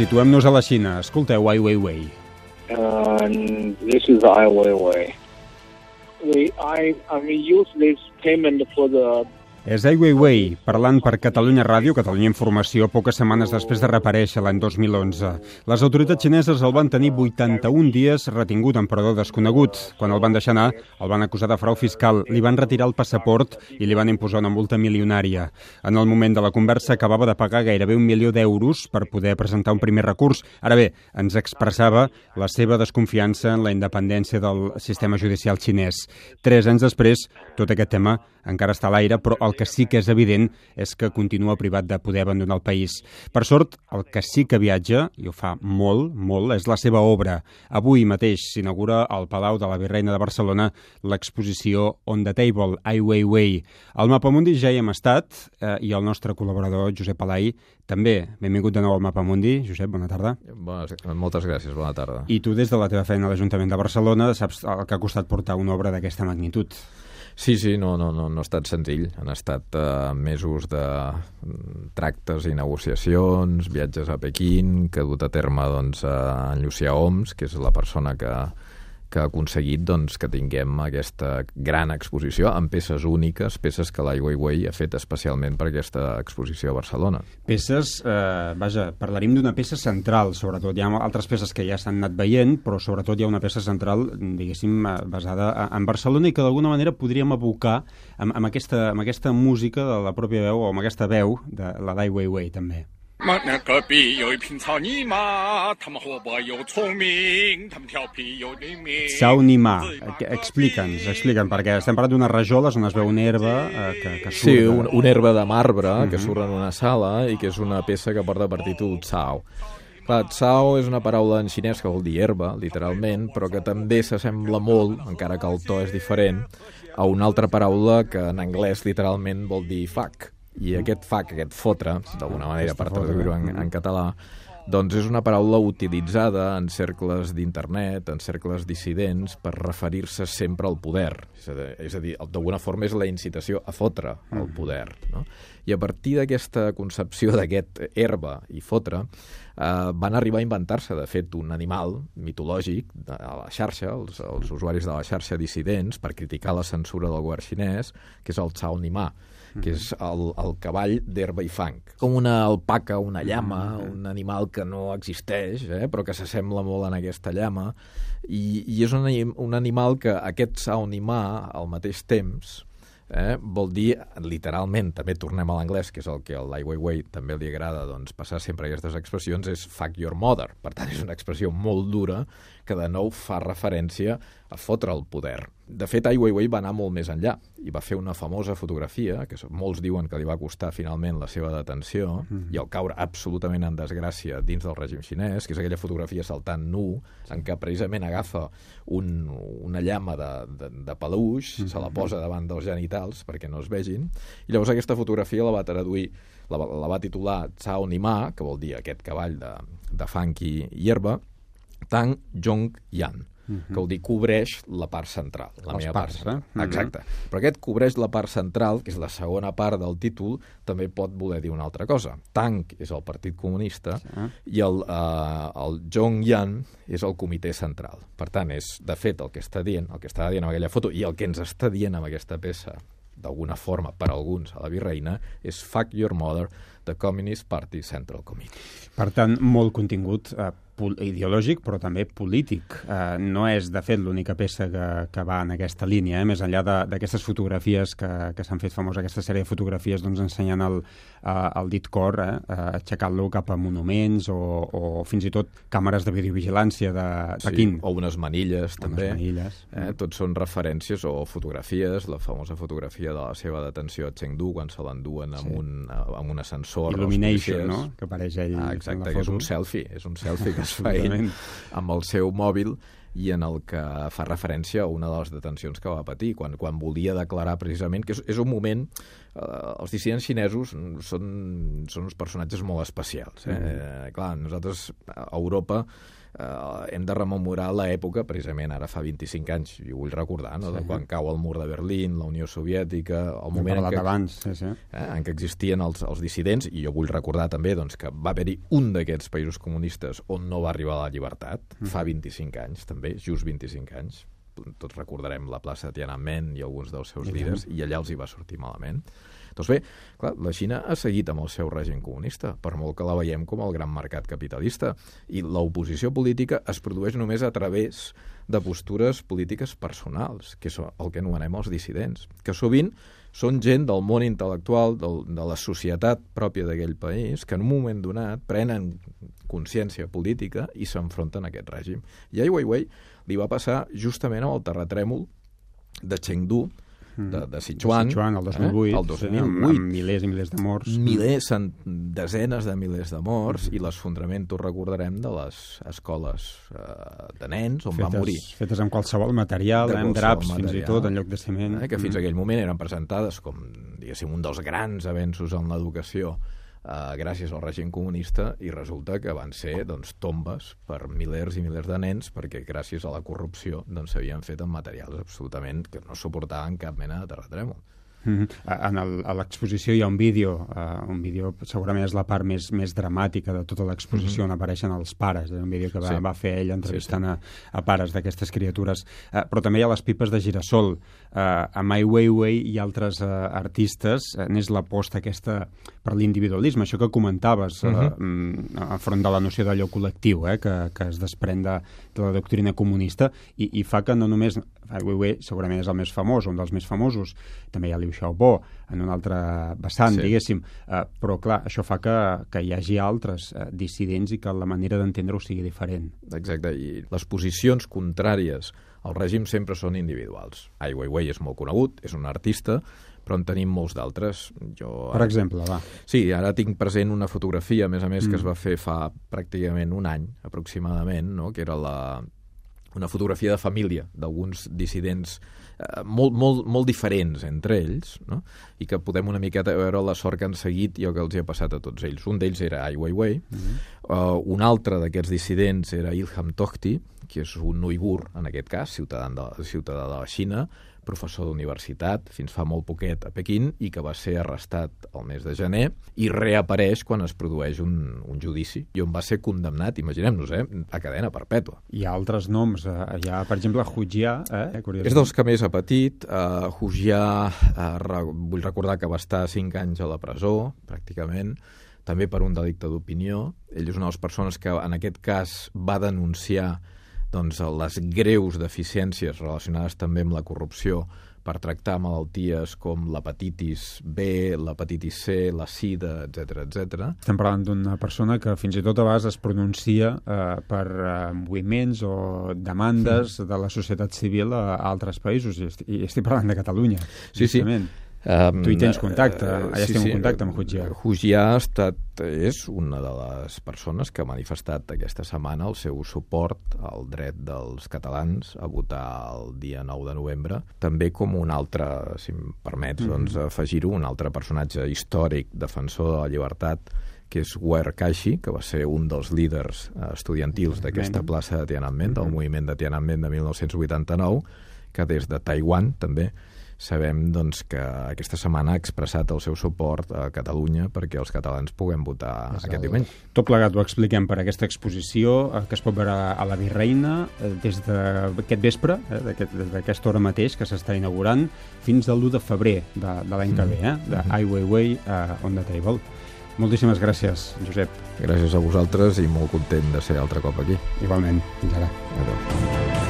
situem-nos a la Xina. Escolteu Ai Weiwei. And this is the Ai Weiwei. We, I, I mean, use this payment for the És Ai Weiwei, parlant per Catalunya Ràdio, Catalunya Informació, poques setmanes després de reaparèixer l'any 2011. Les autoritats xineses el van tenir 81 dies retingut en perdó desconegut. Quan el van deixar anar, el van acusar de frau fiscal, li van retirar el passaport i li van imposar una multa milionària. En el moment de la conversa acabava de pagar gairebé un milió d'euros per poder presentar un primer recurs. Ara bé, ens expressava la seva desconfiança en la independència del sistema judicial xinès. Tres anys després, tot aquest tema encara està a l'aire, però el que sí que és evident és que continua privat de poder abandonar el país. Per sort, el que sí que viatja, i ho fa molt, molt, és la seva obra. Avui mateix s'inaugura al Palau de la Virreina de Barcelona l'exposició On the Table, Ai Weiwei. Al Mapamundi ja hi hem estat, eh, i el nostre col·laborador, Josep Palai, també. Benvingut de nou al Mapamundi. Josep, bona tarda. Bones, moltes gràcies, bona tarda. I tu, des de la teva feina a l'Ajuntament de Barcelona, saps el que ha costat portar una obra d'aquesta magnitud. Sí, sí, no, no, no, no ha estat senzill. Han estat uh, mesos de mm, tractes i negociacions, viatges a Pequín, que ha dut a terme doncs, a en Llucià Oms, que és la persona que, que ha aconseguit doncs, que tinguem aquesta gran exposició amb peces úniques, peces que l'Ai Weiwei ha fet especialment per aquesta exposició a Barcelona. Peces, eh, vaja, parlaríem d'una peça central, sobretot. Hi ha altres peces que ja s'han anat veient, però sobretot hi ha una peça central, diguéssim, eh, basada en Barcelona i que d'alguna manera podríem abocar amb, amb, aquesta, amb aquesta música de la pròpia veu o amb aquesta veu de la Dai Weiwei, també. 嘛，那隔壁有一匹草泥马，他们活泼又聪明，他们调皮又灵敏。 Sao Nima, explica'ns, explica'ns, perquè estem parlant d'unes rajoles on es veu una herba eh, que, que surt. Sí, de- un, una herba de marbre mm -hmm. que surt en una sala i que és una peça que porta per títol Tsao. Clar, Tsao és una paraula en xinès que vol dir herba, literalment, però que també s'assembla molt, encara que el to és diferent, a una altra paraula que en anglès literalment vol dir fuck. i aquest fuck, aquest fotre, d'alguna manera, per traduir-ho en, en català, doncs és una paraula utilitzada en cercles d'internet, en cercles dissidents, per referir-se sempre al poder. És a dir, d'alguna forma és la incitació a fotre el poder. No? I a partir d'aquesta concepció d'aquest herba i fotre, eh, van arribar a inventar-se, de fet, un animal mitològic a la xarxa, els, els usuaris de la xarxa dissidents, per criticar la censura del govern xinès, que és el Tsao Nima, que és el, el cavall d'herba i fang. Com una alpaca, una llama, un animal que no existeix, eh, però que s'assembla molt en aquesta llama, i, i és un, un animal que aquest Tsao Nima, al mateix temps, eh, vol dir, literalment, també tornem a l'anglès, que és el que al Ai Weiwei també li agrada doncs, passar sempre aquestes expressions, és fuck your mother. Per tant, és una expressió molt dura que de nou fa referència a fotre el poder. De fet, Ai Weiwei va anar molt més enllà i va fer una famosa fotografia, que molts diuen que li va costar finalment la seva detenció mm -hmm. i el caure absolutament en desgràcia dins del règim xinès, que és aquella fotografia saltant nu, en què precisament agafa un, una llama de, de, de peluix, mm -hmm. se la posa davant dels genitals perquè no es vegin, i llavors aquesta fotografia la va traduir, la, va- la va titular Tsao Nima, que vol dir aquest cavall de, de fang i, i herba, Tang Jong Yan, que vol dir cobreix la part central, la Els meva parts, part. eh? Mhm. Exacte. Però aquest cobreix la part central, que és la segona part del títol, també pot voler dir una altra cosa. Tang és el Partit Comunista i el, eh, el Zhongyan és el Comitè Central. Per tant, és, de fet, el que està dient, el que està dient amb aquella foto i el que ens està dient amb aquesta peça d'alguna forma, per alguns, a la virreina, és Fuck Your Mother, the Communist Party Central Committee. Per tant, molt contingut eh, ideològic, però també polític. Eh, no és, de fet, l'única peça que, que va en aquesta línia, eh? més enllà de- d'aquestes fotografies que, que s'han fet famoses, aquesta sèrie de fotografies doncs, ensenyant el, eh, el dit cor, eh? eh, aixecant-lo cap a monuments o, o fins i tot càmeres de videovigilància de Pequín. o unes manilles, també. manilles. Eh? Tots són referències o fotografies, la famosa fotografia de la seva detenció a Chengdu, quan se l'enduen amb, Sí. un, amb un ascensor. Illumination, no?, que apareix ell Ah, exacte, que és un selfie, és un selfie que Absolutament. amb el seu mòbil i en el que fa referència a una de les detencions que va patir, quan, quan volia declarar precisament, que és, és un moment... Eh, els dissidents xinesos són, són uns personatges molt especials. Eh? Mm. Eh, clar, nosaltres a Europa eh, hem de rememorar l'època, precisament ara fa 25 anys, i ho vull recordar, no? de Sí. quan cau el mur de Berlín, la Unió Soviètica, el moment en què, abans, sí, sí. eh, en què existien els, els dissidents, i jo vull recordar també doncs, que va haver-hi un d'aquests països comunistes on no va arribar la llibertat, fa 25 anys també, just 25 anys, tots recordarem la plaça de Tiananmen i alguns dels seus I líders, i allà els hi va sortir malament. Doncs bé, clar, la Xina ha seguit amb el seu règim comunista, per molt que la veiem com el gran mercat capitalista, i l'oposició política es produeix només a través de postures polítiques personals, que és el que anomenem els dissidents, que sovint són gent del món intel·lectual, del, de la societat pròpia d'aquell país, que en un moment donat prenen consciència política i s'enfronten a aquest règim. I Ai Weiwei li va passar justament amb el terratrèmol de Chengdu, de, de Sichuan, Sichuan, el 2008, eh? el sí, 2008 amb, amb milers i milers de morts. milers, cent, desenes de milers de morts i l'esfondrament, ho recordarem, de les escoles eh, de nens on va morir. Fetes amb qualsevol material, De amb qualsevol draps fins i material. tot, en lloc de ciment. Eh, que fins Mm. aquell moment eren presentades com, diguéssim, un dels grans avenços en l'educació eh, gràcies al règim comunista i resulta que van ser doncs, tombes per milers i milers de nens perquè gràcies a la corrupció doncs, s'havien fet amb materials absolutament que no suportaven cap mena de terratrèmol. En el, a l'exposició hi ha un vídeo, uh, un vídeo segurament és la part més, més dramàtica de tota l'exposició, on apareixen els pares, és un vídeo que va. Sí. va fer ell entrevistant A, a pares d'aquestes criatures. Uh, però també hi ha les pipes de girassol. Uh, a Mai Weiwei i altres uh, artistes uh, n'és l'aposta aquesta per l'individualisme, això que comentaves uh, Mhm. uh, enfront de la noció d'allò col·lectiu, eh, que, que es desprèn de, de la doctrina comunista i, i fa que no només Weiwei segurament és el més famós, un dels més famosos, també hi ha Liu Xiaobo, en un altre vessant, Sí. diguéssim, uh, però clar, això fa que, que hi hagi altres uh, dissidents i que la manera d'entendre-ho sigui diferent. Exacte, i les posicions contràries al règim sempre són individuals. Ai Weiwei és molt conegut, és un artista, però en tenim molts d'altres. Jo Per exemple, va. Sí, ara tinc present una fotografia, a més a més, Mm. que es va fer fa pràcticament un any, aproximadament, no? que era la, una fotografia de família d'alguns dissidents eh, molt, molt, molt diferents entre ells, no? i que podem una miqueta veure la sort que han seguit i el que els hi ha passat a tots ells. Un d'ells era Ai Weiwei, mm -hmm. uh, un altre d'aquests dissidents era Ilham Tohti, que és un uigur, en aquest cas, ciutadà de, ciutadà de la Xina, professor d'universitat fins fa molt poquet a Pequín i que va ser arrestat el mes de gener i reapareix quan es produeix un, un judici i on va ser condemnat, imaginem-nos, eh, a cadena perpètua. Hi ha altres noms, eh, hi ha, per exemple, Hujia, eh? Curiosament. És dels que més ha patit. Uh, Hujia, uh, re, vull recordar que va estar 5 anys a la presó, pràcticament, també per un delicte d'opinió. Ell és una de les persones que, en aquest cas, va denunciar doncs, les greus deficiències relacionades també amb la corrupció per tractar malalties com l'hepatitis B, l'hepatitis C, la sida, etc etc. Estem parlant d'una persona que fins i tot a vegades es pronuncia eh, per eh, moviments o demandes de la societat civil a, a altres països, i estic, i estic parlant de Catalunya. Sí, sí. Um, Tu hi tens contacte, allà estem en contacte amb Hujia. Hujia ha estat, és una de les persones que ha manifestat aquesta setmana el seu suport al dret dels catalans a votar el dia 9 de novembre, també com un altre, si em permets, Mhm. doncs, afegir-ho, un altre personatge històric, defensor de la llibertat, que és Wer Kaixi, que va ser un dels líders eh, estudiantils d'aquesta plaça de Tiananmen, del Mhm. moviment de Tiananmen de 1989, que des de Taiwan també sabem doncs, que aquesta setmana ha expressat el seu suport a Catalunya perquè els catalans puguem votar És aquest diumenge. Tot plegat ho expliquem per aquesta exposició eh, que es pot veure a la Virreina eh, des d'aquest vespre, eh, d'aquesta hora mateix que s'està inaugurant, fins al 1 de febrer de, de l'any que ve, eh, de Ai Weiwei uh, on the Table. Moltíssimes gràcies, Josep. Gràcies a vosaltres i molt content de ser altre cop aquí. Igualment. Fins ara. Adéu.